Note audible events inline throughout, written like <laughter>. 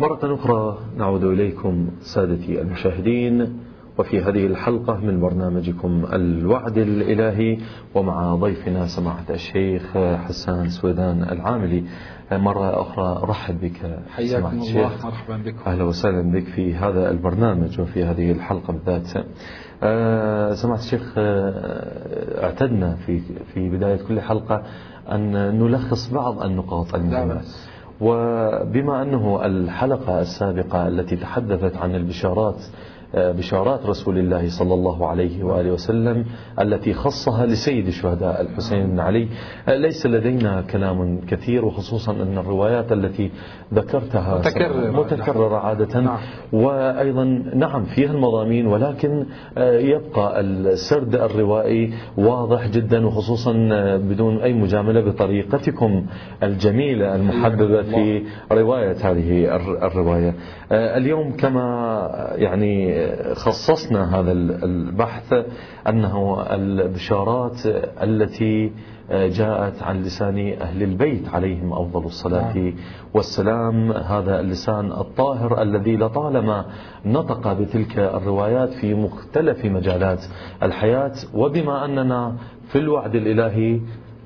مرة أخرى نعود إليكم سادتي المشاهدين وفي هذه الحلقة من برنامجكم الوعد الإلهي ومع ضيفنا سماحة الشيخ حسان سويدان العاملي. مرة أخرى رحب بك حياكم الله مرحبا بكم. أهلا وسهلا بك في هذا البرنامج وفي هذه الحلقة بالذات. آه، سماحة الشيخ آه، اعتدنا في في بداية كل حلقة أن نلخص بعض النقاط المهمة. وبما أنه الحلقة السابقة التي تحدثت عن البشارات بشارات رسول الله صلى الله عليه وآله وسلم التي خصها لسيد الشهداء الحسين بن علي. ليس لدينا كلام كثير وخصوصا أن الروايات التي ذكرتها متكررة, متكررة عادة. نعم. وأيضا نعم فيها المضامين ولكن يبقى السرد الروائي واضح جدا وخصوصا بدون أي مجاملة بطريقتكم الجميلة المحببة في رواية هذه الرواية. اليوم كما يعني خصصنا هذا البحث أنه البشارات التي جاءت عن لسان أهل البيت عليهم أفضل الصلاة نعم. والسلام هذا اللسان الطاهر الذي لطالما نطق بتلك الروايات في مختلف مجالات الحياة وبما أننا في الوعد الإلهي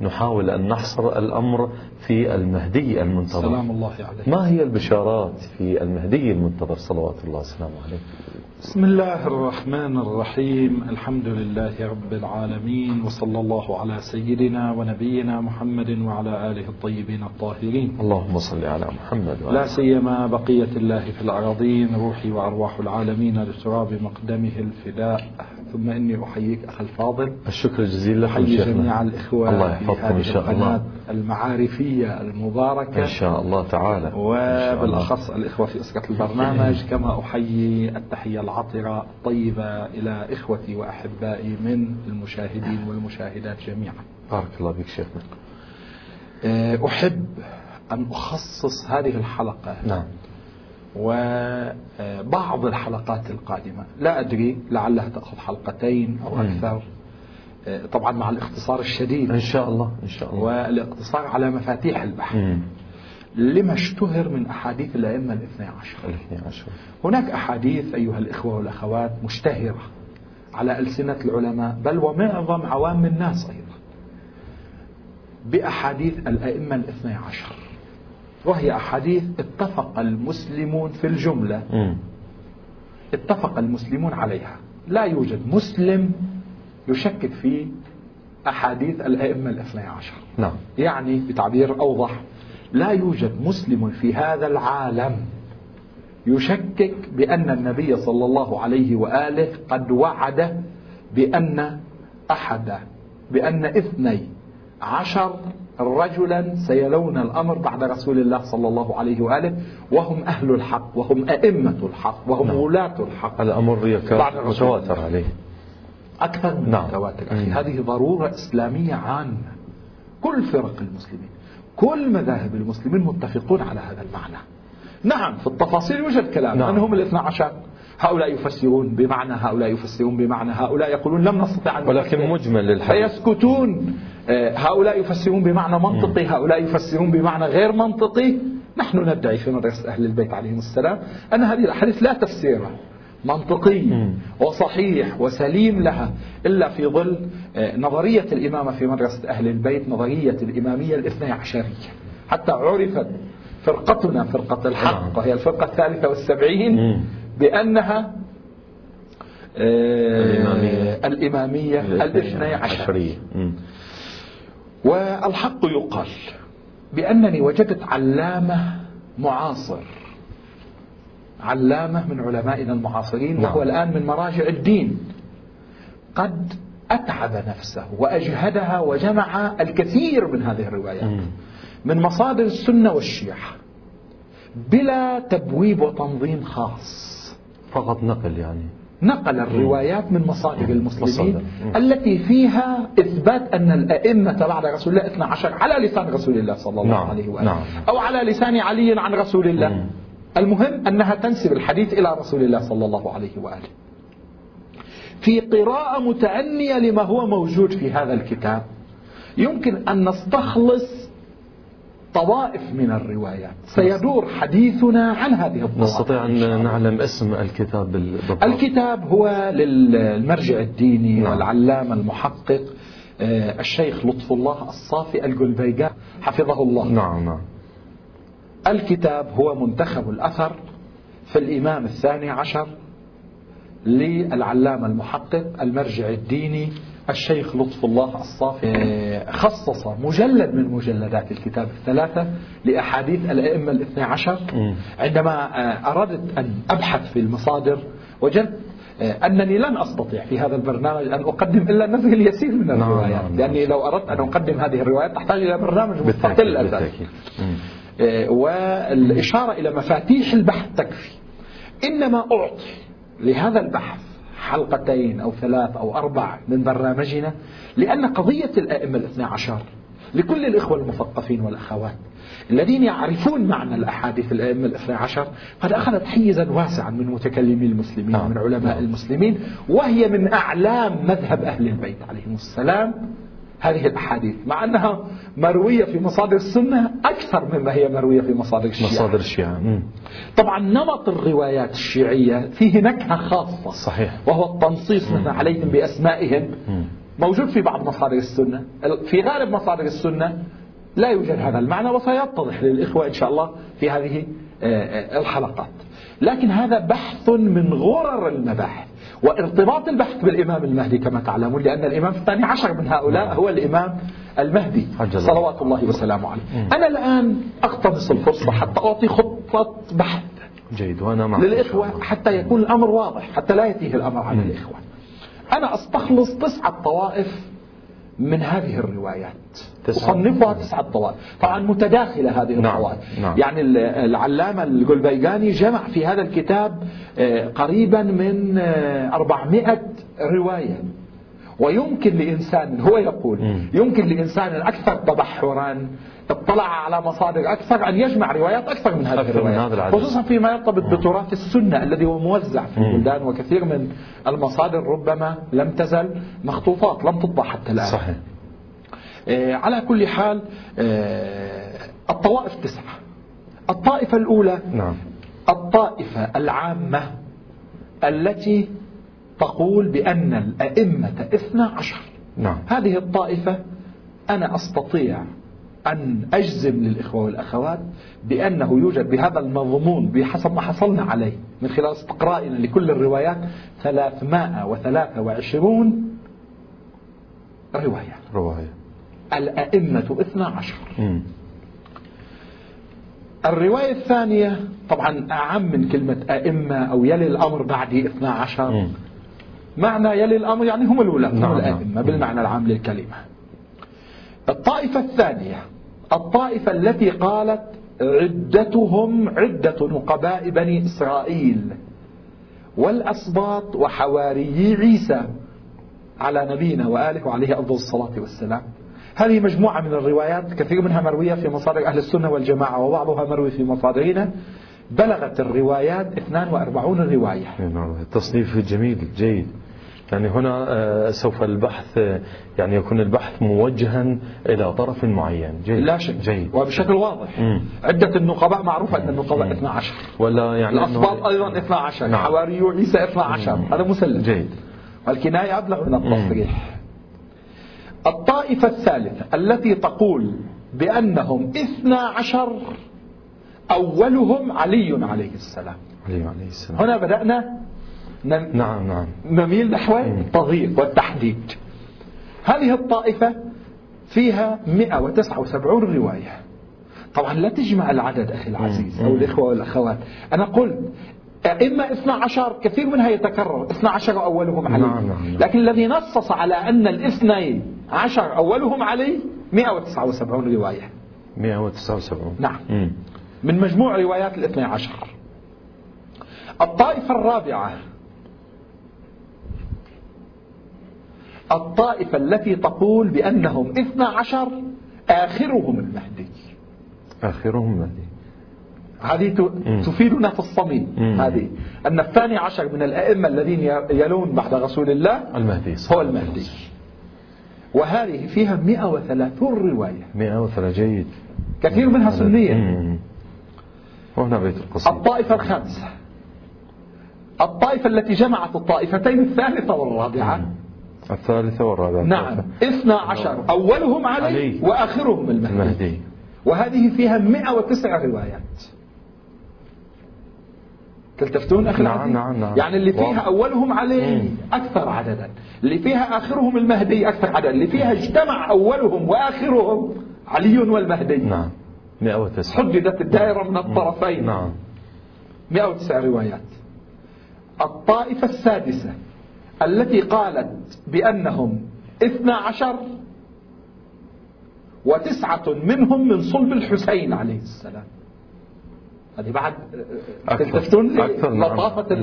نحاول أن نحصر الأمر في المهدي المنتظر. سلام الله عليه ما هي البشارات في المهدي المنتظر؟ صلوات الله وسلامه عليه. بسم الله الرحمن الرحيم. الحمد لله رب العالمين وصلى الله على سيدنا ونبينا محمد وعلى آله الطيبين الطاهرين. اللهم صل على محمد وعلى لا سيما بقية الله في الأراضين روحي وأرواح العالمين لتراب مقدمه الفداء. ثم إني أحييك أخ الفاضل. الشكر الجزيل لك أحيي جميع الإخوة الله يحفظكم إن شاء الله. المعارفية المباركة. إن شاء الله تعالى. وبالأخص الإخوة في أسرة البرنامج كما أحيي التحية العطرة الطيبة إلى إخوتي وأحبائي من المشاهدين والمشاهدات جميعا. بارك الله بك شيخنا. أه، أحب أن أخصص هذه الحلقة نعم. وبعض الحلقات القادمة. لا أدري لعلها تأخذ حلقتين أو أكثر. طبعا مع الاختصار الشديد. إن شاء الله إن شاء الله. والاقتصار على مفاتيح البحث مم. لما اشتهر من أحاديث الأئمة الاثنى عشر. الاثنى عشر. هناك أحاديث أيها الإخوة والأخوات مشتهرة على ألسنة العلماء بل ومعظم عوام الناس أيضا بأحاديث الأئمة الاثنى عشر. وهي أحاديث اتفق المسلمون في الجملة. مم. اتفق المسلمون عليها. لا يوجد مسلم يشكك في أحاديث الأئمة الاثنى عشر نعم يعني بتعبير أوضح لا يوجد مسلم في هذا العالم يشكك بأن النبي صلى الله عليه وآله قد وعد بأن أحد بأن اثني عشر رجلا سيلون الأمر بعد رسول الله صلى الله عليه وآله وهم أهل الحق وهم أئمة الحق وهم نعم. ولاة الحق الأمر يكاد. متواتر عليه أكثر من نعم. متواتر أخي. هذه ضرورة إسلامية عامة. كل فرق المسلمين كل مذاهب المسلمين متفقون على هذا المعنى. نعم في التفاصيل يوجد كلام. نعم. من هم الاثنى عشر؟ هؤلاء يفسرون بمعنى هؤلاء يفسرون بمعنى هؤلاء يقولون لم نستطع أن ولكن. مجمل للحديث. فيسكتون آه، هؤلاء يفسرون بمعنى منطقي هؤلاء يفسرون بمعنى غير منطقي. نحن ندعي في مدرسة أهل البيت عليهم السلام أن هذه الأحاديث لا تفسير منطقي. وصحيح وسليم لها إلا في ظل آه، نظرية الإمامة في مدرسة أهل البيت نظرية الإمامية الاثنى عشرية حتى عرفت فرقتنا فرقة الحق نعم. وهي الفرقة الثالثة والسبعين. بأنها الإمامية. الإمامية الاثنى عشر عشرية. والحق يقال بأنني وجدت علامة معاصر علامة من علمائنا المعاصرين نعم. وهو الآن من مراجع الدين قد أتعب نفسه وأجهدها وجمع الكثير من هذه الروايات. من مصادر السنة والشيعة بلا تبويب وتنظيم خاص فقط نقل يعني نقل الروايات من مصادر المسلمين مصادر. التي فيها إثبات أن الأئمة بعد رسول الله 12 على لسان رسول الله صلى الله نعم. عليه وآله نعم. أو على لسان علي عن رسول الله مم. المهم أنها تنسب الحديث إلى رسول الله صلى الله عليه وآله. في قراءة متأنية لما هو موجود في هذا الكتاب يمكن أن نستخلص طوائف من الروايات. سيدور حديثنا عن هذه الطوائف. نستطيع أن نعلم اسم الكتاب بالضبط. الكتاب هو للمرجع الديني نعم. والعلامة المحقق آه، الشيخ لطف الله الصافي القلبيقة حفظه الله. نعم نعم. الكتاب هو منتخب الأثر في الإمام الثاني عشر للعلامة المحقق المرجع الديني الشيخ لطف الله الصافي. خصص مجلد من مجلدات الكتاب الثلاثة لأحاديث الأئمة الاثنى عشر. عندما آه، أردت أن أبحث في المصادر وجدت آه، أنني لن أستطيع في هذا البرنامج أن أقدم إلا نفس اليسير من نعم، الروايات. نعم، نعم. لأني لو أردت أن أقدم هذه الروايات تحتاج إلى برنامج مستقل أساسا. والإشارة إلى مفاتيح البحث تكفي إنما أعطي لهذا البحث حلقتين أو ثلاث أو أربع من برنامجنا لأن قضية الأئمة الاثنى عشر لكل الإخوة المثقفين والأخوات الذين يعرفون معنى الأحاديث الأئمة الاثنى عشر قد أخذت حيزا واسعا من متكلمي المسلمين نعم. من علماء. المسلمين وهي من أعلام مذهب أهل البيت عليهم السلام هذه الأحاديث مع أنها مروية في مصادر السنة أكثر مما هي مروية في مصادر الشيعة. مصادر الشيعة طبعا نمط الروايات الشيعية فيه نكهة خاصة صحيح. وهو التنصيص مثلا عليهم بأسمائهم. موجود في بعض مصادر السنة. في غالب مصادر السنة لا يوجد هذا المعنى وسيتضح للإخوة إن شاء الله في هذه آه، آه، الحلقات. لكن هذا بحث من غرر المباحث. وارتباط البحث بالإمام المهدي كما تعلمون لأن الإمام الثاني عشر من هؤلاء نعم. هو الإمام المهدي. صلوات الله وسلامه عليه. أنا الآن أقتبس الفرصة حتى أعطي خطة بحث جيد وأنا معك للإخوة حتى يكون الأمر واضح حتى لا يتيه الأمر على الإخوة. أنا أستخلص تسعة طوائف من هذه الروايات. أصنفها تسعة طوائف طبعا متداخلة هذه نعم. الطوائف نعم. يعني العلامة القلبيقاني جمع في هذا الكتاب آه، قريبا من 400 آه، رواية. ويمكن لإنسان هو يقول يمكن لإنسان أكثر تبحرا اطلع على مصادر أكثر أن يجمع روايات أكثر من هذه الروايات. خصوصا فيما يرتبط بتراث السنة الذي هو موزع في البلدان وكثير من المصادر ربما لم تزل مخطوطات لم تطبع حتى الآن. صحيح. آه على كل حال آه الطوائف تسعة. الطائفة الأولى نعم. الطائفة العامة التي تقول بأن الأئمة اثنى عشر. نعم. هذه الطائفة أنا أستطيع أن أجزم للإخوة والأخوات بأنه يوجد بهذا المضمون بحسب ما حصلنا عليه من خلال استقرائنا لكل الروايات 323 رواية. رواية. الأئمة 12 الرواية الثانية طبعا أعم من كلمة أئمة أو يلي الأمر بعد 12 معنى يلي الأمر يعني هم الولاة هم نعم، الأئمة نعم. بالمعنى العام للكلمة. الطائفة الثانية. الطائفة التي قالت عدتهم عدة نقباء بني إسرائيل والأسباط وحواريي عيسى على نبينا وآله وعليه أفضل الصلاة والسلام. هذه مجموعة من الروايات كثير منها مروية في مصادر أهل السنة والجماعة وبعضها مروي في مصادرنا بلغت الروايات 42 رواية. تصنيف جميل جيد. يعني هنا آه، سوف البحث يعني يكون البحث موجها إلى طرف معين. جيد. لا شك. جيد. وبشكل واضح. مم. عدة النقباء معروفة أن النقباء 12 ولا يعني الأصباط أيضا 12 نعم. حواري عيسى 12 هذا مسلم. جيد. والكناية أبلغ من التصريح. الطائفة الثالثة التي تقول بأنهم 12 أولهم علي عليه السلام. علي عليه السلام. هنا بدأنا نعم نعم. نميل نحو التضييق والتحديد. هذه الطائفة فيها 179 رواية. طبعا لا تجمع العدد أخي العزيز أو الإخوة والأخوات. أنا قلت إما 12 كثير منها يتكرر. 12 أولهم علي. نعم نعم لكن الذي نصص على أن الاثنين عشر أولهم علي 179 رواية. 179 نعم. مم. من مجموع روايات الاثني عشر. الطائفة الرابعة الطائفة التي تقول بأنهم اثنى عشر آخرهم المهدي. آخرهم المهدي. هذه تفيدنا في الصميم هذه. أن الثاني عشر من الأئمة الذين يلون بعد رسول الله المهدي هو المهدي. وهذه فيها 130 رواية. 103 جيد. كثير منها سنية. وهنا بيت القصيد الطائفة الخامسة. الطائفة التي جمعت الطائفتين الثالثة والرابعة. الثالثة والرابعة. نعم. اثنا عشر. أولهم علي, علي. وآخرهم المهدي. المهدي. وهذه فيها 109 روايات. تلتفتون أخي نعم،؟ نعم، نعم. يعني اللي فيها واضح. أولهم علي. أكثر عددا. اللي فيها آخرهم المهدي أكثر عددا. اللي فيها اجتمع أولهم وآخرهم علي والمهدي. نعم. 109 حددت الدائرة من الطرفين. نعم. 109 روايات. الطائفة السادسة. التي قالت بأنهم اثنا عشر وتسعة منهم من صلب الحسين عليه السلام. هذه بعد. تلتفتون نعم. لطافة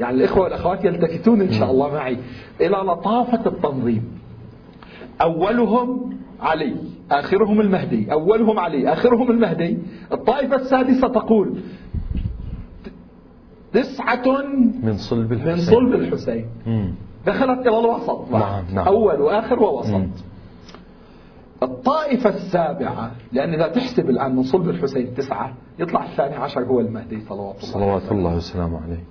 يعني الإخوة والأخوات يلتفتون إن شاء الله معي. إلى لطافة التنظيم. أولهم علي آخرهم المهدي. أولهم علي آخرهم المهدي. الطائفة السادسة تقول تسعة من صلب الحسين. من صلب الحسين. دخلت إلى الوسط. نعم نعم. أول وآخر ووسط. الطائفة السابعة لأن إذا تحسب الآن من صلب الحسين تسعة يطلع الثاني عشر هو المهدي صلوات الله صلوات الله وسلامه عليه.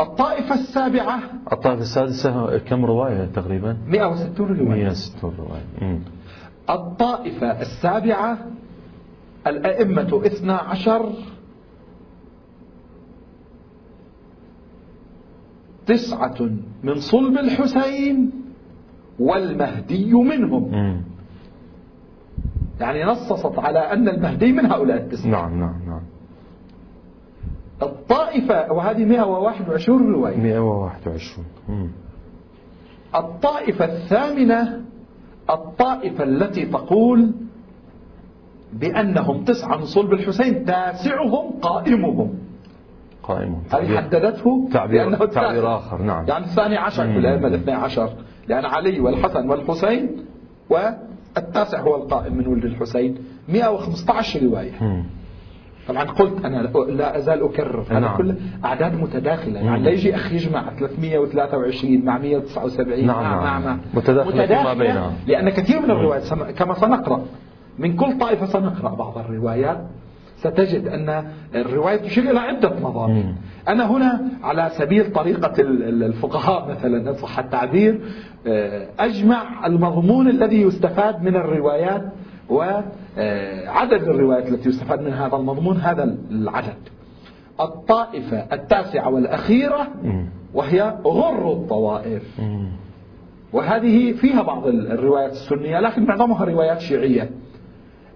الطائفة السابعة الطائفة السادسة كم رواية تقريبا؟ 160 رواية. 160 رواية. الطائفة السابعة الأئمة 12 تسعة من صلب الحسين والمهدي منهم. يعني نصصت على أن المهدي من هؤلاء التسعة. نعم نعم نعم. الطائفة وهذه 121 رواية. 121 مم. الطائفة الثامنة الطائفة التي تقول بأنهم تسعة من صلب الحسين تاسعهم قائمهم. قائم هذه حددته تعبير التاسع. تعبير آخر نعم يعني الثاني عشر في. الأئمة الاثني عشر لأن علي والحسن والحسين والتاسع هو القائم من ولد الحسين 115 رواية مم. طبعا قلت أنا لا أزال أكرر هذا نعم. كله أعداد متداخلة يعني. لا يجي أخ يجمع 323 مع 179 نعم، مع نعم. مع مع متداخلة فيما بينها. لأن كثير من الروايات كما سنقرأ من كل طائفة سنقرأ بعض الروايات ستجد أن الرواية تشير إلى عدة مضامين. أنا هنا على سبيل طريقة ال- ال- الفقهاء مثلا صح التعبير آه، أجمع المضمون الذي يستفاد من الروايات وعدد الروايات التي يستفاد من هذا المضمون هذا العدد الطائفة التاسعة والأخيرة. وهي غر الطوائف. وهذه فيها بعض ال- الروايات السنية لكن معظمها روايات شيعية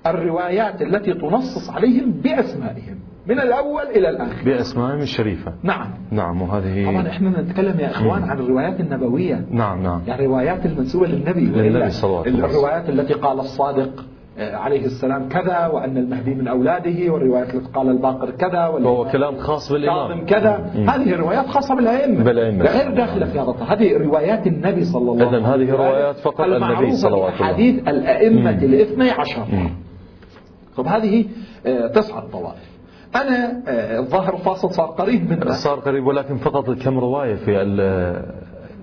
الروايات التي تنصص عليهم بأسمائهم من الأول إلى الآخر بأسمائهم الشريفة نعم نعم وهذه طبعا إحنا نتكلم يا إخوان مم. عن الروايات النبوية نعم نعم يعني الروايات المنسوبة للنبي للنبي صلى الله عليه وسلم. الروايات التي قال الصادق آه، عليه السلام كذا وأن المهدي من أولاده والروايات التي قال الباقر كذا وهو كلام خاص بالإمام كذا مم. هذه روايات خاصة بالأئمة بالأئمة. غير داخلة في هذا. هذه روايات النبي صلى الله عليه وسلم هذه روايات فقط النبي صلوات الله. بأحاديث الأئمة مم. الاثني عشر مم. طب هذه آه، تسعة طوائف. أنا آه، الظاهر فاصل صار قريب منا صار قريب ولكن فقط كم رواية في ال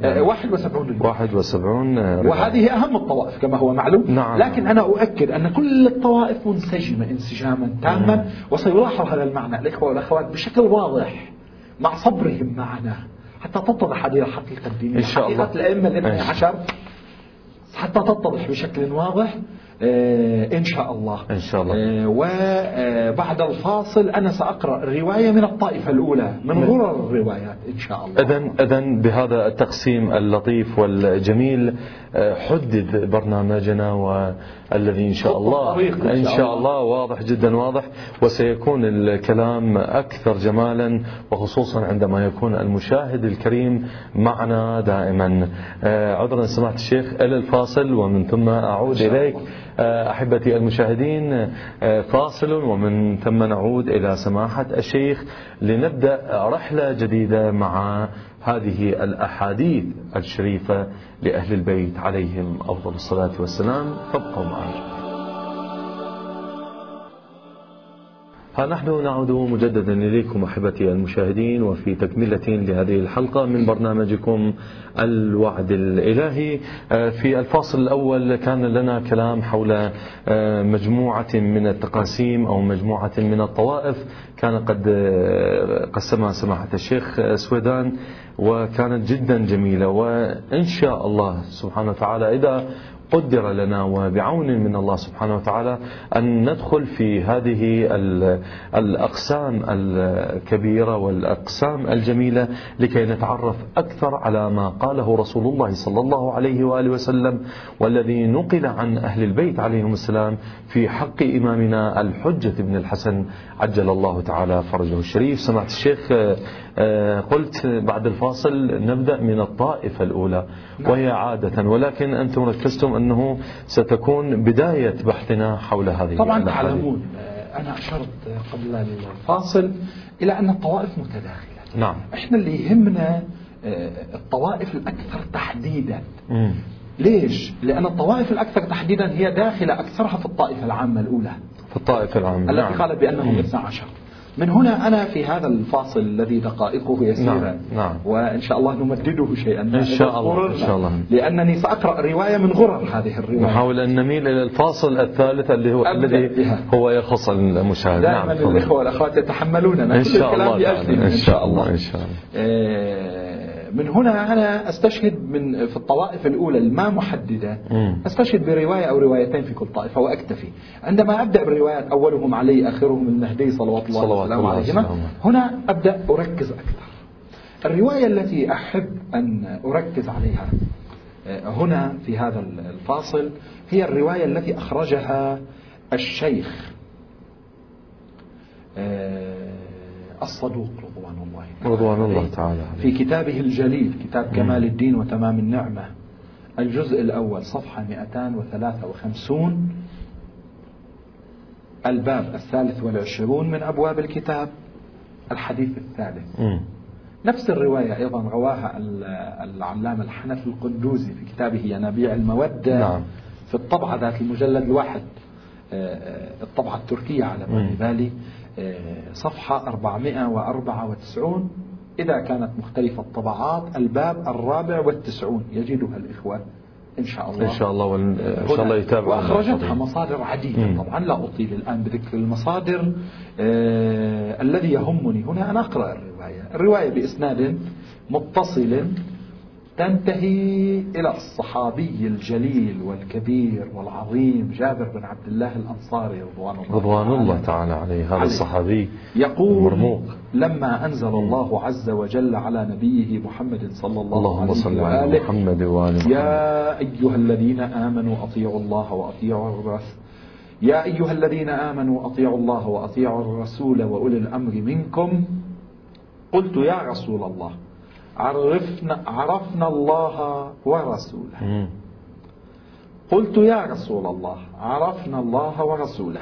آه، 71 رواية 71 رواية. وهذه أهم الطوائف كما هو معلوم. نعم. لكن أنا أؤكد أن كل الطوائف منسجمة انسجاما تاما وسيلاحظ هذا المعنى. الإخوة والأخوات بشكل واضح مع صبرهم معنا حتى تتضح هذه الحقيقة الدينية. إن شاء الله. حقيقة الأئمة الاثني عشر حتى تتضح بشكل واضح إن شاء الله. إن شاء الله. آه، وبعد الفاصل أنا سأقرأ رواية من الطائفة الأولى من غرر الروايات إن شاء الله. إذن إذن بهذا التقسيم اللطيف والجميل آه، حدد برنامجنا والذي إن شاء الله إن شاء الله. واضح جدا واضح. وسيكون الكلام أكثر جمالا وخصوصا عندما يكون المشاهد الكريم معنا دائما. آه، عذرا سماحة الشيخ إلى الفاصل ومن ثم أعود. إليك. آه، أحبتي المشاهدين آه، فاصل ومن ثم نعود إلى سماحة الشيخ لنبدأ رحلة جديدة مع هذه الأحاديث الشريفة لأهل البيت عليهم أفضل الصلاة والسلام. فابقوا معنا فنحن نعود مجددا إليكم أحبتي المشاهدين وفي تكملة لهذه الحلقة من برنامجكم الوعد الإلهي. آه، في الفاصل الأول كان لنا كلام حول آه، مجموعة من التقاسيم أو مجموعة من الطوائف. كان قد آه، قسمها سماحة الشيخ سويدان وكانت جدا جميلة. وإن شاء الله سبحانه وتعالى إذا قدر لنا وبعون من الله سبحانه وتعالى أن ندخل في هذه الأقسام الكبيرة والأقسام الجميلة لكي نتعرف أكثر على ما قاله رسول الله صلى الله عليه وآله وسلم والذي نقل عن أهل البيت عليهم السلام في حق إمامنا الحجة بن الحسن عجل الله تعالى فرجه الشريف سمعت الشيخ آه، قلت بعد الفاصل نبدأ من الطائفة الأولى نعم. وهي عادة ولكن أنتم ركزتم أنه ستكون بداية بحثنا حول هذه طبعا تعلمون آه، أنا أشرت قبل الفاصل إلى أن الطوائف متداخلة. نعم. إحنا اللي يهمنا آه، الطوائف الأكثر تحديدا. م. ليش؟ لأن الطوائف الأكثر تحديدا هي داخلة أكثرها في الطائفة العامة الأولى. في الطائفة العامة التي نعم. قالت بأنهم 12 من هنا أنا في هذا الفاصل الذي دقائقه يسيرة. نعم. نعم. وإن شاء الله نمدده شيئا. إن شاء الله إن شاء الله. لأنني سأقرأ رواية من غرر هذه الرواية. نحاول أن نميل إلى الفاصل الثالث اللي هو الذي هو يخص المشاهد. دائما نعم. الإخوة والأخوات يتحملوننا. إن شاء الله إن شاء الله إن شاء الله. من هنا أنا أستشهد من في الطوائف الأولى الما محددة. أستشهد برواية أو روايتين في كل طائفة وأكتفي. عندما أبدأ بالروايات أولهم علي آخرهم المهدي صلوات الله وسلامه عليهما. هنا أبدأ أركز أكثر. الرواية التي أحب أن أركز عليها آه، هنا في هذا الفاصل هي الرواية التي أخرجها الشيخ آه، الصدوق رضوان الله تعالى رضوان الله تعالى في كتابه الجليل كتاب كمال الدين وتمام النعمة الجزء الأول صفحة 253 الباب الثالث والعشرون من أبواب الكتاب الحديث الثالث. م. نفس الرواية أيضا رواها العلامة الحنفي القندوزي في كتابه ينابيع المودة. نعم. في الطبعة ذات المجلد الواحد آه، آه، الطبعة التركية على بالي. صفحة 494 إذا كانت مختلفة الطبعات الباب الرابع والتسعون. يجدها الإخوة إن شاء الله. إن شاء الله وإن شاء الله يتابعون وأخرجتها مصادر عديدة. طبعا لا أطيل الآن بذكر المصادر. آه الذي يهمني هنا أن أقرأ الرواية. الرواية بإسناد متصل تنتهي إلى الصحابي الجليل والكبير والعظيم جابر بن عبد الله الأنصاري رضوان الله رضوان الله تعالى عليه هذا الصحابي يقول مرموق. لما أنزل الله عز وجل على نبيه محمد صلى الله اللهم عليه صل على محمد وآل محمد. يا أيها الذين آمنوا أطيعوا الله وأطيعوا الرسول يا أيها الذين آمنوا أطيعوا الله وأطيعوا الرسول وأولي الأمر منكم. قلت يا رسول الله عرفنا عرفنا الله ورسوله. قلت يا رسول الله عرفنا الله ورسوله.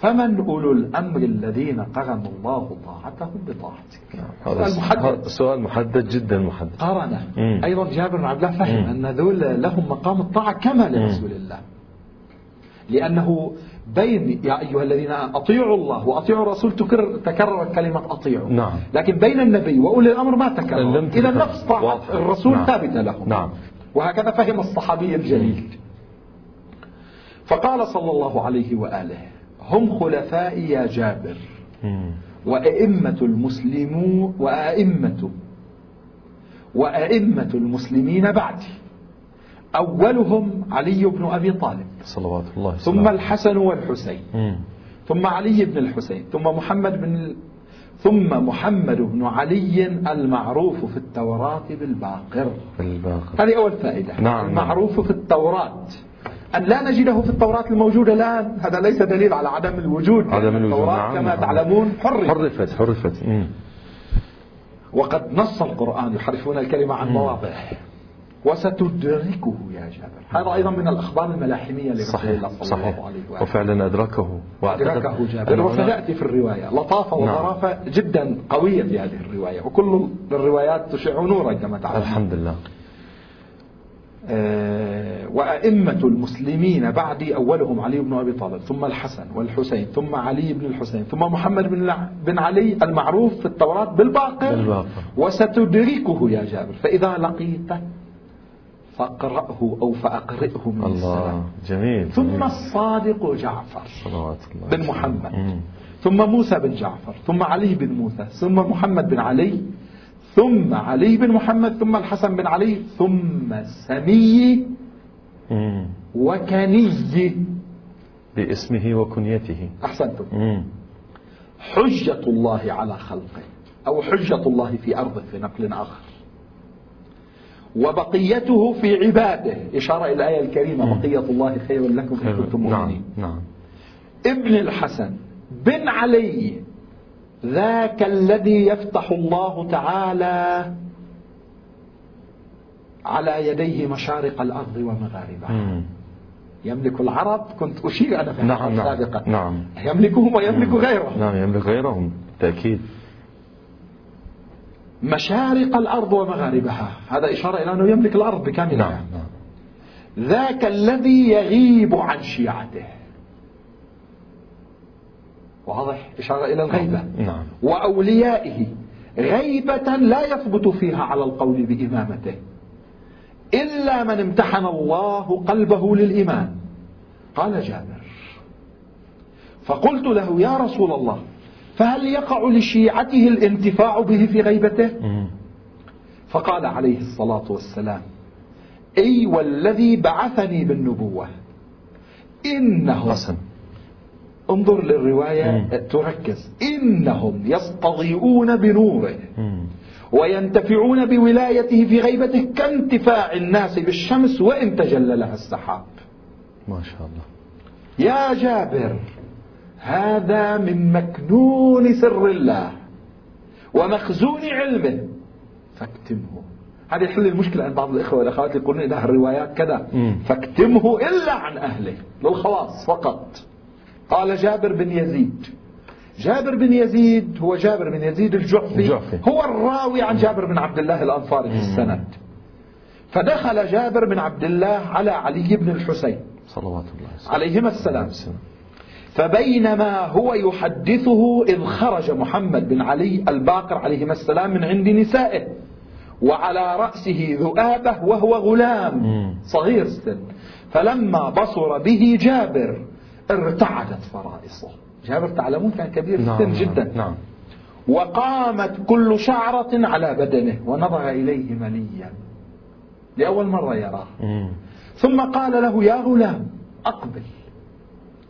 فمن أولو الأمر الذين قرن الله طاعتهم بطاعتك؟ هذا محدد. سؤال محدد جدا محدد. قرنه. أيضا جابر بن عبد الله فهم أن ذول لهم مقام الطاعة كما لرسول الله. لأنه بين يا أيها الذين أطيعوا الله وأطيعوا الرسول تكرر تكررت كلمة أطيعوا. نعم. لكن بين النبي وأولي الأمر ما تكرر. إذا نفس طاعة الرسول نعم. ثابتة لهم نعم. وهكذا فهم الصحابي الجليل. فقال صلى الله عليه وآله هم خلفائي يا جابر وأئمة المسلمون وأئمة وأئمة المسلمين بعدي. أولهم علي بن أبي طالب. صلوات الله ثم الحسن والحسين. ثم علي بن الحسين. ثم محمد بن ثم محمد بن علي المعروف في التوراة بالباقر. بالباقر. هذه أول فائدة. نعم المعروف نعم. في التوراة. أن لا نجده في التوراة الموجودة الآن. هذا ليس دليل على عدم الوجود عدم الوجود. التوراة. نعم كما نعم. تعلمون حرفت. حرفت, حرفت. وقد نص القرآن. يحرفون الكلمة عن مواضعه. وستدركه يا جابر هذا أيضا من الأخبار الملاحمية لرسول الله صلى صحيح. الله عليه وآله. وفعلا أدركه أدركه جابر. وسيأتي في الرواية. لطافة نعم. وظرافة نعم. جدا قوية في هذه الرواية. وكل الروايات تشع نورا كما تعلم. الحمد لله. آه، وأئمة المسلمين بعدي أولهم علي بن أبي طالب ثم الحسن والحسين ثم علي بن الحسين ثم محمد بن بن علي المعروف في التوراة بالباقر, بالباقر. وستدركه يا جابر. فإذا لقيته فاقرأه أو فأقرئه من الله السلام. جميل ثم جميل. الصادق جعفر صلوات الله بن محمد. مم. ثم موسى بن جعفر ثم علي بن موسى ثم محمد بن علي ثم علي بن محمد ثم الحسن بن علي ثم سمي وكني. باسمه وكنيته. أحسنتم. حجة الله على خلقه أو حجة الله في أرضه في نقل آخر. وبقيته في عباده. إشارة إلى الآية الكريمة. بقية الله خير لكم إن كنتم مؤمنين. نعم. نعم ابن الحسن بن علي ذاك الذي يفتح الله تعالى على يديه مشارق الأرض ومغاربها. يملك العرب كنت أشير أنا في نعم نعم سابقا. نعم. يملكهم ويملك غيرهم. نعم يملك غيرهم. بالتأكيد. مشارق الأرض ومغاربها. هذا إشارة إلى أنه يملك الأرض بكاملها نعم. نعم ذاك الذي يغيب عن شيعته. واضح؟ إشارة إلى الغيبة. نعم. وأوليائه. غيبة لا يثبت فيها على القول بإمامته. إلا من امتحن الله قلبه للإيمان. قال جابر. فقلت له يا رسول الله فهل يقع لشيعته الانتفاع به في غيبته؟ فقال عليه الصلاة والسلام أي والذي بعثني بالنبوة إنه حسن. انظر للرواية تركز. إنهم يستضيئون بنوره وينتفعون بولايته في غيبته كانتفاع الناس بالشمس وإن تجلى لها السحاب. ما شاء الله. يا جابر هذا من مكنون سر الله ومخزون علمه فاكتمه. هذا يحل المشكلة عند بعض الإخوة والأخوات يقولون إذا الروايات كذا فاكتمه إلا عن أهله للخواص فقط. قال جابر بن يزيد. جابر بن يزيد هو جابر بن يزيد الجعفي الجعفي. هو الراوي عن جابر بن عبد الله الأنصاري في السند. فدخل جابر بن عبد الله على علي بن الحسين. صلوات الله عليهما السلام. فبينما هو يحدثه إذ خرج محمد بن علي الباقر عليهما السلام من عند نسائه وعلى رأسه ذؤابة وهو غلام صغير السن فلما بصر به جابر ارتعدت فرائصه. جابر تعلمون كان كبير نعم السن جدا. نعم وقامت كل شعرة على بدنه ونظر إليه مليا. لأول مرة يراه. ثم قال له يا غلام أقبل.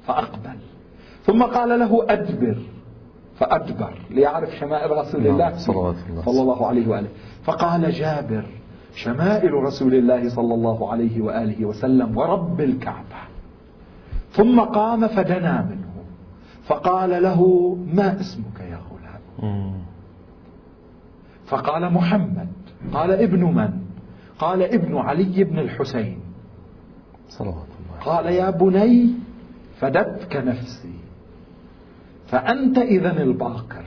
فأقبل. ثم قال له أدبر. فأدبر. ليعرف شمائل رسول نعم. الله. صلى الله عليه وآله. فقال جابر شمائل رسول الله صلى الله عليه وآله وسلم ورب الكعبة. ثم قام فدنا منه. فقال له ما اسمك يا غلام؟ فقال محمد. قال ابن من؟ قال ابن علي بن الحسين. صلوات الله. قال يا بني فدتك نفسي. فأنت إذا الباقر.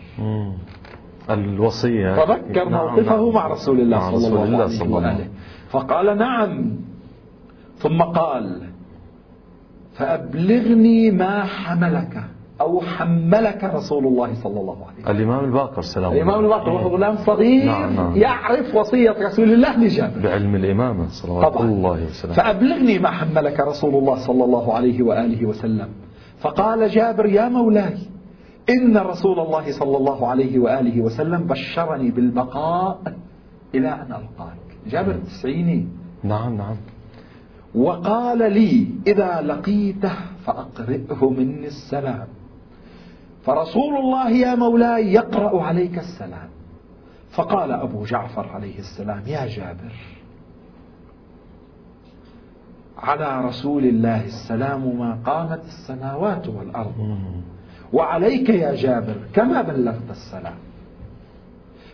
الوصية. تذكر نعم موقفه نعم. مع رسول الله صلى الله عليه وسلم. فقال نعم. ثم قال فأبلغني ما حملك أو حملك رسول الله صلى الله عليه وسلم. الإمام الباقر سلام الإمام الباقر وهو غلام صغير نعم نعم. يعرف وصية رسول الله لجابر. بعلم الإمامة صلى الله عليه وسلم فأبلغني ما حملك رسول الله صلى الله عليه وآله وسلم. فقال جابر يا مولاي إن رسول الله صلى الله عليه وآله وسلم بشرني بالبقاء إلى أن ألقاك. جابر تسعيني. نعم نعم. وقال لي إذا لقيته فأقرئه مني السلام. فرسول الله يا مولاي يقرأ عليك السلام. فقال أبو جعفر عليه السلام يا جابر على رسول الله السلام ما قامت السماوات والأرض. وعليك يا جابر كما بلغت السلام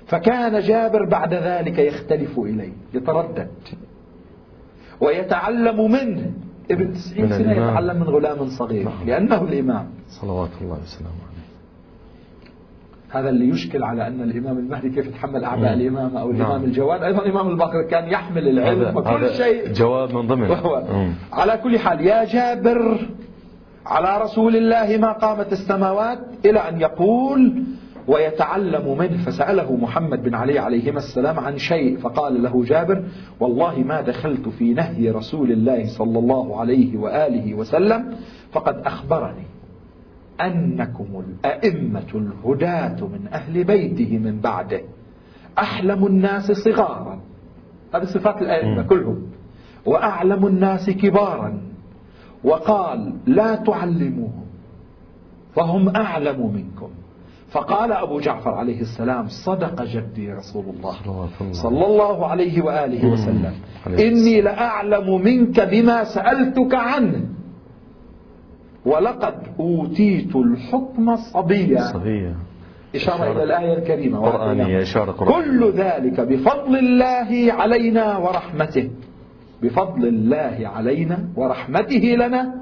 فكان جابر بعد ذلك يختلف إليه يتردد. ويتعلم منه ابن تسعين سنة يتعلم من غلام صغير نعم. لأنه الإمام. صلوات الله وسلامه عليه. هذا اللي يشكل على أن الإمام المهدي كيف يتحمل أعباء الإمام أو الإمام نعم. الجواد. أيضا الإمام الباقر كان يحمل العلم وكل شيء. جواب من ضمن على كل حال يا جابر على رسول الله ما قامت السماوات إلى أن يقول ويتعلم منه. فسأله محمد بن علي عليهما السلام عن شيء فقال له جابر والله ما دخلت في نهي رسول الله صلى الله عليه وآله وسلم فقد أخبرني أنكم الأئمة الهداة من أهل بيته من بعده. أحلم الناس صغارا. هذه صفات الأئمة كلهم. وأعلم الناس كبارا. وقال لا تعلموهم فهم أعلم منكم. فقال أبو جعفر عليه السلام صدق جدي رسول الله صلى الله عليه وآله وسلم. إني لأعلم منك بما سألتك عنه. ولقد أوتيت الحكم صبيا صبيا إشارة إلى الآية الكريمة. قرآنية إشارة قرآنية. كل ذلك بفضل الله علينا ورحمته. بفضل الله علينا ورحمته لنا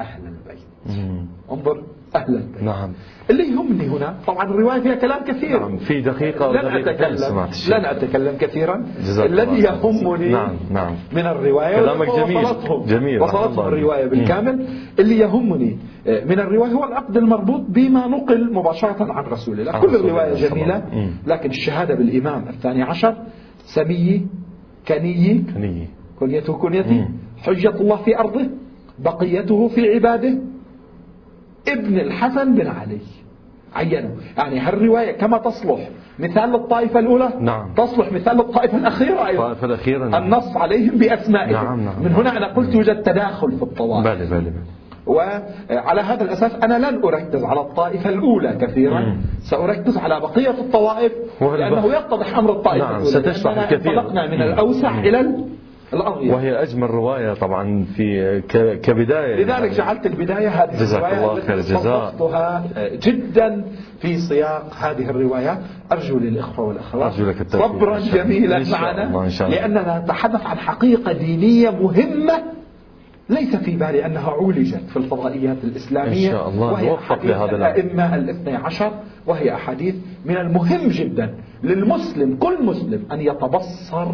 أهل البيت. انظر أهل البيت. نعم. اللي يهمني هنا طبعا الرواية فيها كلام كثير. نعم في دقيقة لن أتكلم لن أتكلم كثيرا. الذي يهمني نعم نعم. من الرواية كلامك جميل. وصلتهم جميل وصلتهم الرواية بالكامل. اللي يهمني آه، من الرواية هو العقد المربوط بما نقل مباشرة عن رسول الله. كل الرواية جميلة لكن الشهادة بالإمام الثاني عشر سمي كني. كني. كنيته كنيتي حجة الله في أرضه بقيته في عباده. ابن الحسن بن علي عينه يعني هالرواية كما تصلح مثال للطائفة الأولى نعم. تصلح مثال للطائفة الأخيرة أيضا. الطائفة الأخيرة نعم. النص عليهم بأسمائهم. نعم نعم من هنا أنا قلت يوجد تداخل في الطوائف بلي بلي بلي وعلى هذا الأساس أنا لن أركز على الطائفة الأولى كثيرا. مم. سأركز على بقية الطوائف لأنه يتضح أمر الطائفة نعم. الأولى ستشرح الكثير. انطلقنا من الأوسع إلى الأضيق وهي أجمل رواية طبعا في كبداية. لذلك جعلت البداية هذه جزاك الله خير الجزاء. جدا في سياق هذه الرواية. أرجو للإخوة والأخوات أرجو لك صبرا جميلا معنا لأننا نتحدث عن حقيقة دينية مهمة ليس في بالي أنها عولجت في الفضائيات الإسلامية إن شاء الله. وهي نوفق لهذا الأئمة الاثني عشر وهي أحاديث من المهم جدا للمسلم كل مسلم أن يتبصر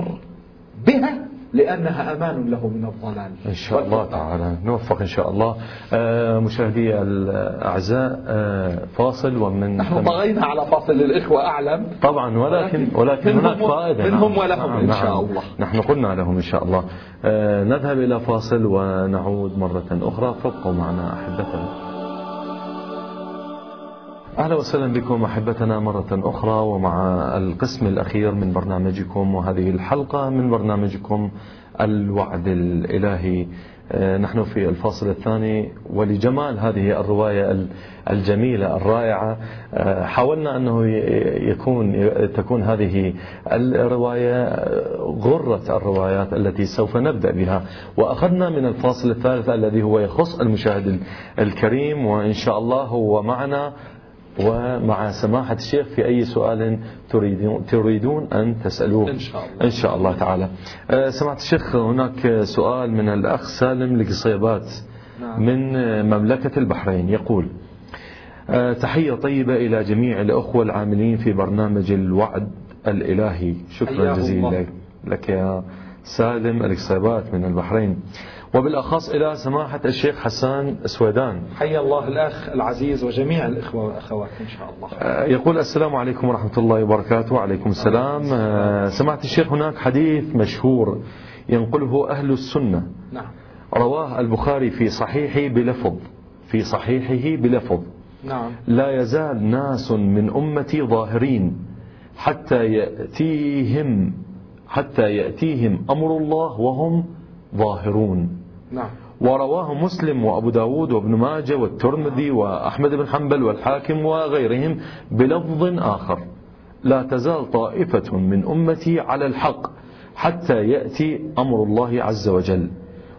بها لأنها أمان له من الضلال إن شاء الله تعالى. نوفق إن شاء الله. آه مشاهدي الأعزاء آه فاصل ومن نحن طغينا على فاصل الإخوة أعلم. طبعا ولكن ولكن منهم هناك فائدة. منهم نعم. ولهم نعم إن شاء نعم الله. نحن قلنا لهم إن شاء الله. آه نذهب إلى فاصل ونعود مرة أخرى. فابقوا معنا أحبتنا. أهلا وسهلا بكم أحبتنا مرة أخرى ومع القسم الأخير من برنامجكم وهذه الحلقة من برنامجكم الوعد الإلهي. آه، نحن في الفاصل الثاني ولجمال هذه الرواية الجميلة الرائعة. آه، حاولنا أنه يكون تكون هذه الرواية غرة الروايات التي سوف نبدأ بها. وأخذنا من الفاصل الثالث الذي هو يخص المشاهد الكريم وإن شاء الله هو معنا. ومع سماحة الشيخ في أي سؤال تريدون, تريدون أن تسألوه. إن شاء الله, إن شاء الله تعالى. أه، سماحة الشيخ هناك سؤال من الأخ سالم لقصيبات نعم. من مملكة البحرين. يقول أه، تحية طيبة إلى جميع الأخوة العاملين في برنامج الوعد الإلهي. شكرا جزيلا لك يا سالم. القصيبات من البحرين. وبالأخص إلى سماحة الشيخ حسان سويدان. حيا الله الأخ العزيز وجميع الإخوة والأخوات إن شاء الله. آه، يقول السلام عليكم ورحمة الله وبركاته. وعليكم السلام. آه، سماحة الشيخ هناك حديث مشهور ينقله أهل السنة. نعم. رواه البخاري في صحيحه بلفظ. في صحيحه بلفظ. نعم. لا يزال ناس من أمتي ظاهرين حتى يأتيهم حتى يأتيهم أمر الله وهم ظاهرون. نعم. ورواه مسلم وأبو داود وابن ماجه والترمذي وأحمد بن حنبل والحاكم وغيرهم بلفظ آخر. لا تزال طائفة من أمتي على الحق حتى يأتي أمر الله عز وجل.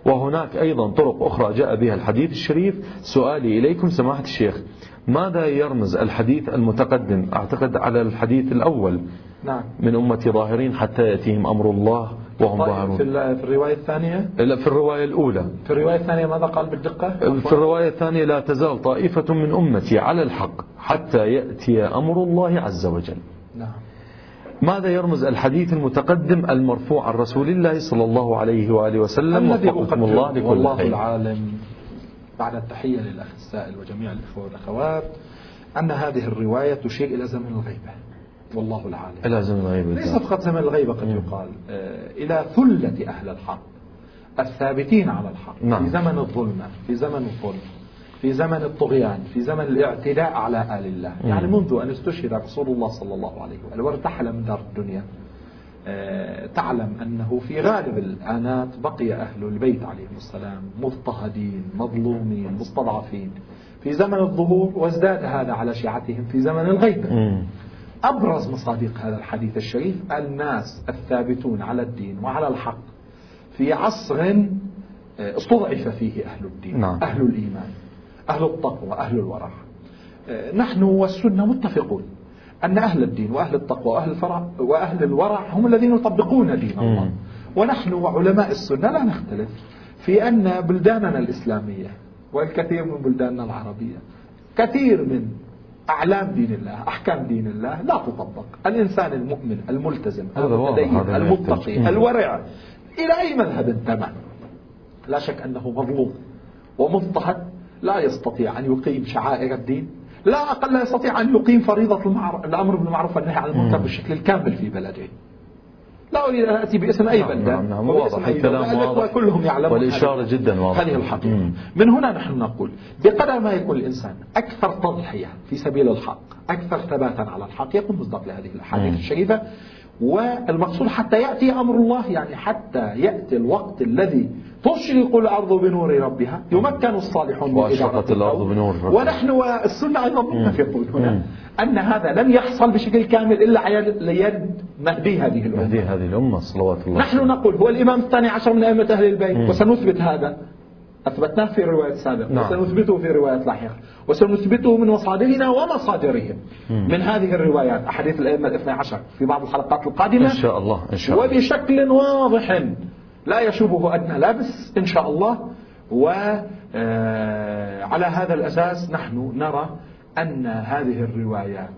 وهناك أيضا طرق أخرى جاء بها الحديث الشريف. سؤالي إليكم سماحة الشيخ ماذا يرمز الحديث المتقدم؟ أعتقد على الحديث الأول. نعم. من أمتي ظاهرين حتى يأتيهم أمر الله وهم طيب ظاهرون. في, في الرواية الثانية؟ لا في الرواية الأولى. في الرواية الثانية ماذا قال بالدقة؟ في الرواية الثانية لا تزال طائفة من أمتي على الحق حتى يأتي أمر الله عز وجل. نعم. ماذا يرمز الحديث المتقدم المرفوع عن رسول الله صلى الله عليه وآله وسلم؟ الذي وفقكم الله لكل والله خير. العالم. بعد التحية للأخ السائل وجميع الإخوة والأخوات أن هذه الرواية تشير إلى زمن الغيبة. والله العالم. إلى زمن الغيب ليس فقط زمن الغيبة قد يقال آه، إلى ثلة أهل الحق الثابتين على الحق. نعم. في زمن الظلمة في زمن الظلم في زمن الطغيان في زمن الاعتداء على آل الله. يعني منذ أن استشهد رسول الله صلى الله عليه وآله وارتحل من دار الدنيا آه، تعلم أنه في غالب الآنات بقي أهل البيت عليهم السلام مضطهدين مظلومين مستضعفين. في زمن الظهور وازداد هذا على شيعتهم في زمن الغيبة مم. أبرز مصادق هذا الحديث الشريف الناس الثابتون على الدين وعلى الحق في عصر آه، استضعف فيه أهل الدين نعم. أهل الإيمان أهل التقوى أهل الورع آه، نحن والسنة متفقون أن أهل الدين وأهل التقوى وأهل الفرع وأهل الورع هم الذين يطبقون دين الله. ونحن وعلماء السنة لا نختلف في أن بلداننا الإسلامية والكثير من بلداننا العربية كثير من أعلام دين الله أحكام دين الله لا تطبق الإنسان المؤمن الملتزم المتدين المتقي. الورع إلى أي مذهب انتمى لا شك أنه مظلوم ومضطهد لا يستطيع أن يقيم شعائر الدين لا أقل لا يستطيع أن يقيم فريضة الأمر بالمعروف والنهي عن المنكر. بالشكل الكامل في بلده لا أريد أن أتي باسم أي نعم، بلدة نعم، نعم، واضح، الكلام واضح. كلهم يعلمون والإشارة جدا واضحة. هذه الحقيقة مم. من هنا نحن نقول بقدر ما يكون الإنسان أكثر تضحية في سبيل الحق أكثر ثباتا على الحق يكون مصداق لهذه الأحاديث. الشريفة والمقصود حتى يأتي أمر الله يعني حتى يأتي الوقت الذي تشرق الأرض بنور ربها يمكن الصالحون وأشرقت الأرض. بنور ربها. ونحن والسنة أيضا متفقون. هنا أن هذا لن يحصل بشكل كامل إلا على يد مهدي هذه الأمة مهدي هذه الأمة صلوات الله نحن نقول هو الإمام الثاني عشر من أئمة أهل البيت مم. وسنثبت هذا أثبتناه في الرواية السابقة نعم. وسنثبته في الروايات لاحقة وسنثبته من مصادرنا ومصادرهم مم. من هذه الروايات أحاديث الأئمة الاثنى عشر في بعض الحلقات القادمة إن شاء الله إن شاء الله وبشكل واضح لا يشوبه أدنى لبس إن شاء الله. وعلى هذا الأساس نحن نرى أن هذه الروايات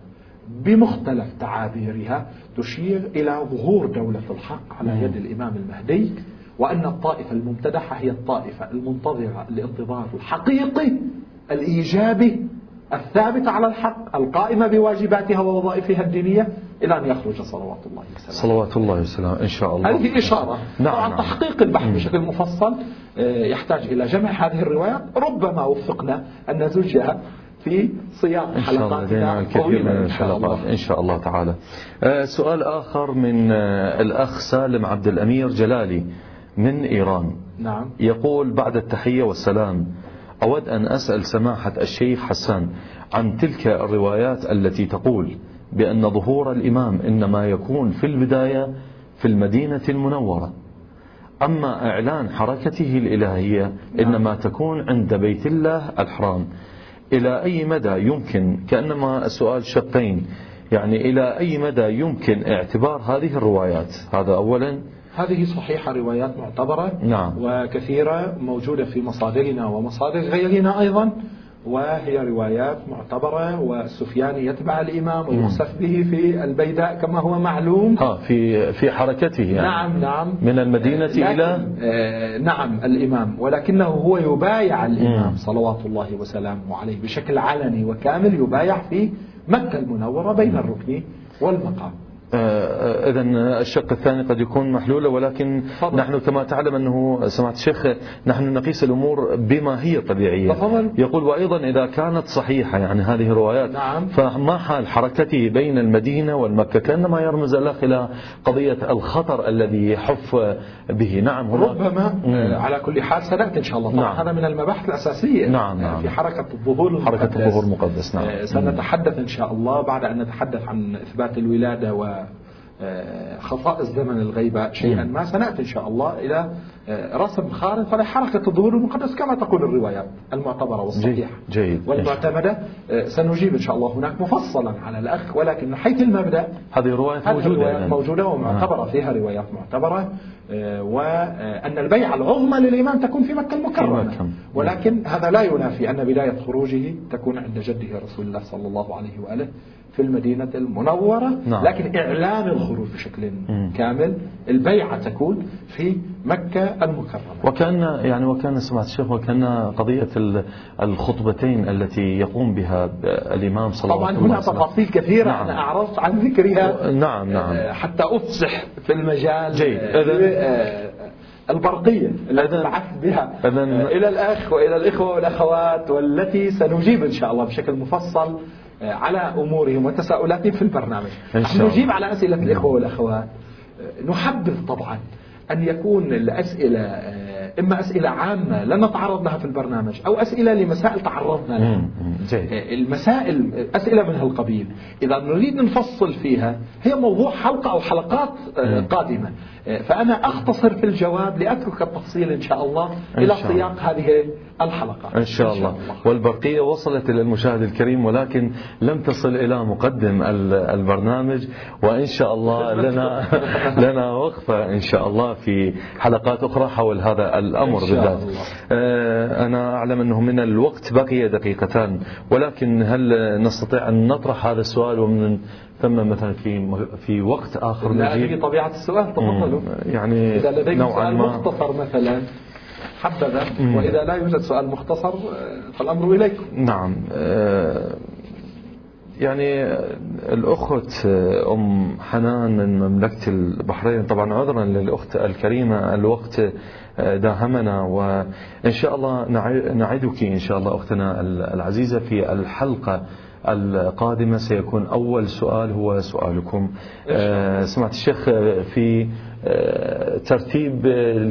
بمختلف تعابيرها تشير إلى ظهور دولة الحق على يد الإمام المهدي وأن الطائفة الممتدحة هي الطائفة المنتظرة الانتظار الحقيقي الإيجابي الثابت على الحق القائمة بواجباتها ووظائفها الدينية إلى أن يخرج صلوات الله وسلامه. صلوات الله وسلامه إن شاء الله. هذه إشارة. نعم، طبعا نعم. تحقيق البحث بشكل مفصل آه، يحتاج إلى جمع هذه الروايات. ربما وفقنا أن نزجها في صياغ إن شاء الله لدينا حلقاتنا طويلة من إن شاء الحلقات. الله. إن شاء الله تعالى. آه، سؤال آخر من آه، الأخ سالم عبد الأمير جلالي من إيران. نعم. يقول بعد التحية والسلام أود أن أسأل سماحة الشيخ حسان عن تلك الروايات التي تقول بأن ظهور الإمام إنما يكون في البداية في المدينة المنورة. أما إعلان حركته الإلهية إنما تكون عند بيت الله الحرام. إلى أي مدى يمكن كأنما السؤال شقين يعني إلى أي مدى يمكن اعتبار هذه الروايات؟ هذا أولا. هذه صحيحة روايات معتبرة نعم. وكثيرة موجودة في مصادرنا ومصادر غيرنا أيضا وهي روايات معتبرة والسفياني يتبع الإمام ويخسف به في البيداء كما هو معلوم. ها في في حركته يعني. نعم نعم. من المدينة إلى؟ آه نعم الإمام. ولكنه هو يبايع الإمام. صلوات الله وسلامه عليه بشكل علني وكامل يبايع في مكة المنورة بين الركن والمقام. إذا الشق الثاني قد يكون محلولة ولكن تفضل. نحن كما تعلم أنه سمعت الشيخ نحن نقيس الأمور بما هي طبيعية تفضل. يقول وأيضا إذا كانت صحيحة يعني هذه الروايات نعم. فما حال حركته بين المدينة والمكة كأنما يرمز الأخ إلى قضية الخطر الذي يحف به نعم ربما مم. آه على كل حال سنأتي إن شاء الله طبعا نعم. هذا من المباحث الأساسية نعم، آه، نعم. في حركة الظهور حركة المقدس. الظهور المقدس، نعم. آه، سنتحدث إن شاء الله بعد أن نتحدث عن إثبات الولادة و آه، خصائص زمن الغيبة شيئا ما. سنأتي إن شاء الله إلى آه، رسم خارطة لحركة الظهور المقدس كما تقول الروايات المعتبرة والصحيحة جيد. والمعتمدة. آه، سنجيب إن شاء الله هناك مفصلا على الأخ ولكن من حيث المبدأ هذه روايات موجودة روايات موجودة ومعتبرة فيها روايات معتبرة. وأن البيعة العظمى للإمام تكون في مكة المكرمة. ولكن هذا لا ينافي أن بداية خروجه تكون عند جده رسول الله صلى الله عليه وآله. في المدينة المنورة نعم. لكن إعلان الخروج بشكل مم. كامل البيعة تكون في مكة المكرمة. وكان يعني وكان سمعت الشيخ وكان قضية الخطبتين التي يقوم بها الإمام صلى الله عليه وسلم. طبعا هنا تفاصيل كثيرة. نعم. أنا أعرضت عن ذكرها. نعم نعم. آه، حتى أفصح في المجال جيد. آه، البرقية التي بعثت بها. إلى الأخ وإلى الإخوة والأخوات والتي سنجيب إن شاء الله بشكل مفصل. على أمورهم وتساؤلاتهم في البرنامج. نجيب على أسئلة الإخوة والأخوات. نحبذ طبعا أن يكون الأسئلة آه، إما أسئلة عامة لا نتعرض لها في البرنامج أو أسئلة لمسائل تعرضنا لها. آه، المسائل أسئلة من هالقبيل. إذا نريد نفصل فيها هي موضوع حلقة أو حلقات آه، قادمة. فأنا أختصر في الجواب لأترك التفصيل إن شاء الله إلى سياق هذه الحلقة. إن شاء الله. والبرقية وصلت إلى المشاهد الكريم ولكن لم تصل إلى مقدم البرنامج وإن شاء الله <laughs> لنا <laughs> لنا وقفة إن شاء الله في حلقات أخرى حول هذا الأمر بالذات. آه، أنا أعلم أنه من الوقت بقي دقيقتان ولكن هل نستطيع أن نطرح هذا السؤال ومن ثم مثلا في في وقت آخر نجيب. طبيعة السؤال تفضلوا. يعني إذا لديك سؤال مختصر مثلا حبذا. وإذا لا يوجد سؤال مختصر فالأمر إليكم. نعم. آه، يعني الأخت أم حنان من مملكة البحرين طبعا عذرا للأخت الكريمة الوقت داهمنا. وإن شاء الله نعدك إن شاء الله أختنا العزيزة في الحلقة القادمة سيكون أول سؤال هو سؤالكم. آه، سمعت الشيخ في آه، ترتيب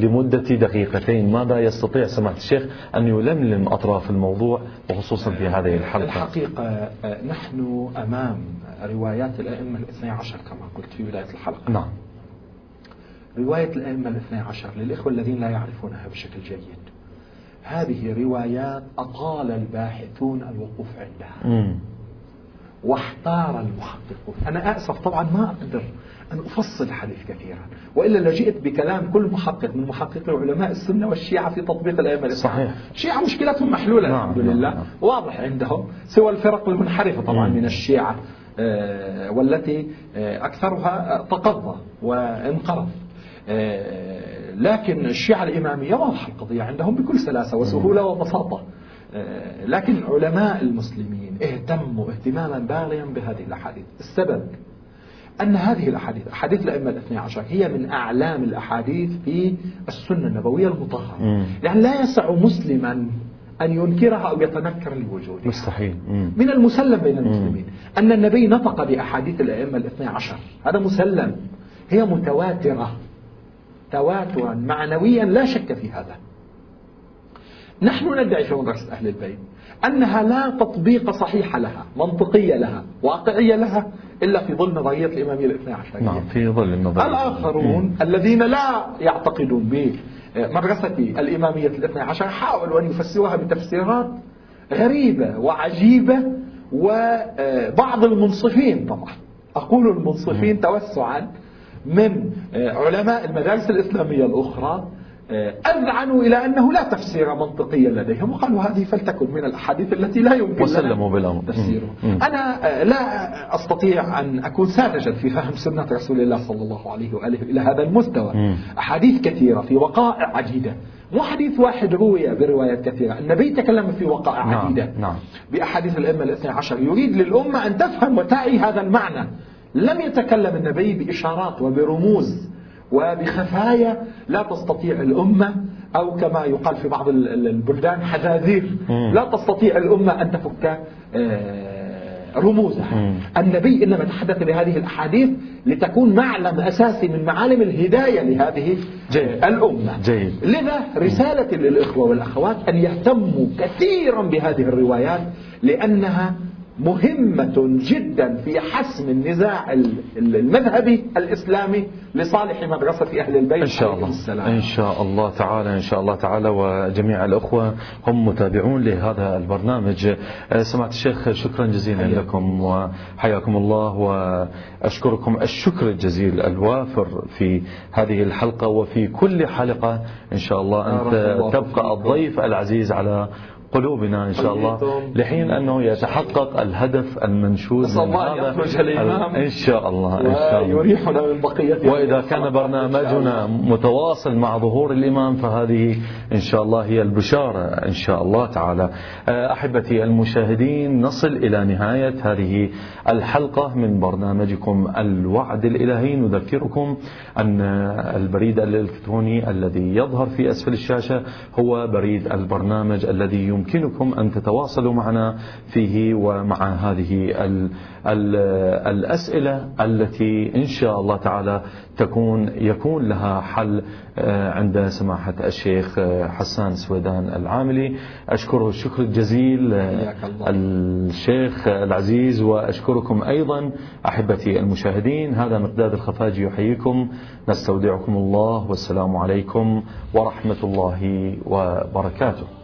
لمدة دقيقتين ماذا يستطيع سماحة الشيخ أن يلملم أطراف الموضوع وخصوصا في هذه الحلقة؟ الحقيقة آه، نحن أمام روايات الأئمة الاثنى عشر كما قلت في بداية الحلقة. نعم. رواية الأئمة الاثنى عشر للإخوة الذين لا يعرفونها بشكل جيد. هذه روايات أطال الباحثون الوقوف عندها. م. واحتار المحققون أنا أسف طبعا ما أقدر أن أفصل الحديث كثيرا وإلا لجئت بكلام كل محقق من محققي علماء السنة والشيعة في تطبيق الأئمة صحيح. الشيعة مشكلتهم محلولة نعم الحمد لله. نعم. واضح عندهم سوى الفرق المنحرفة طبعا من الشيعة آه، والتي آه، أكثرها تقضى وانقرض. آه، لكن الشيعة الإمامية واضحة القضية عندهم بكل سلاسة وسهولة وبساطة. لكن علماء المسلمين اهتموا اهتماما بالغا بهذه الأحاديث. السبب أن هذه الأحاديث أحاديث الأئمة الاثنى عشر هي من أعلام الأحاديث في السنة النبوية المطهرة. يعني لا يسع مسلما أن ينكرها أو يتنكر لوجودها مستحيل. من المسلم بين المسلمين. أن النبي نطق بأحاديث الأئمة الاثنى عشر. هذا مسلم. هي متواترة. تواترا. معنويا لا شك في هذا. نحن ندعي في مدرسة أهل البيت أنها لا تطبيق صحيح لها منطقية لها واقعية لها إلا في ظل نظرية الإمامية الاثنى عشرية نعم في ظل النظرية. الآخرون الذين لا يعتقدون بمدرسة الإمامية الاثنى عشر حاولوا أن يفسروها بتفسيرات غريبة وعجيبة وبعض المنصفين طبعا أقول المنصفين توسعا من علماء المدارس الإسلامية الأخرى أذعنوا إلى أنه لا تفسير منطقيا لديهم. وقالوا هذه فلتكن من الأحاديث التي لا يمكن وسلموا بالأمر. تفسيرها أنا لا أستطيع أن أكون ساذجا في فهم سنة رسول الله صلى الله عليه وآله إلى هذا المستوى. أحاديث كثيرة في وقائع عديدة مو حديث واحد روي بروايات كثيرة. النبي تكلم في وقائع نعم عديدة نعم. بأحاديث الأئمة الاثنى عشر. يريد للأمة أن تفهم وتعي هذا المعنى. لم يتكلم النبي بإشارات وبرموز. وبخفايا لا تستطيع الأمة أو كما يقال في بعض البلدان حذاذير. لا تستطيع الأمة أن تفك آه، رموزها. النبي إنما تحدث بهذه الأحاديث لتكون معلم أساسي من معالم الهداية لهذه جيد. الأمة. جيد. لذا رسالة للإخوة والأخوات أن يهتموا كثيرا بهذه الروايات لأنها مهمة جدا في حسم النزاع المذهبي الإسلامي لصالح مدرسة أهل البيت إن شاء الله. السلام. إن شاء الله تعالى إن شاء الله تعالى. وجميع الأخوة هم متابعون لهذا البرنامج. سمعت الشيخ شكرا جزيلا حيا. لكم وحياكم الله. وأشكركم الشكر الجزيل الوافر في هذه الحلقة. وفي كل حلقة إن شاء الله أنت تبقى الضيف العزيز على قلوبنا إن شاء الله لحين أنه يتحقق الهدف المنشود من هذا إن شاء الله إن شاء الله. ويريحنا من بقية وإذا كان برنامجنا متواصل مع ظهور الإمام فهذه إن شاء الله هي البشارة إن شاء الله تعالى. أحبتي المشاهدين نصل إلى نهاية هذه الحلقة من برنامجكم الوعد الإلهي. نذكركم أن البريد الإلكتروني الذي يظهر في أسفل الشاشة هو بريد البرنامج الذي يمكن يمكنكم أن تتواصلوا معنا فيه ومع هذه ال ال الأسئلة التي إن شاء الله تعالى تكون يكون لها حل آه، عند سماحة الشيخ آه، حسان سويدان العاملي. أشكره الشكر الجزيل آه، الشيخ العزيز وأشكركم أيضا أحبتي المشاهدين. هذا مقداد الخفاجي يحييكم. نستودعكم الله والسلام عليكم ورحمة الله وبركاته.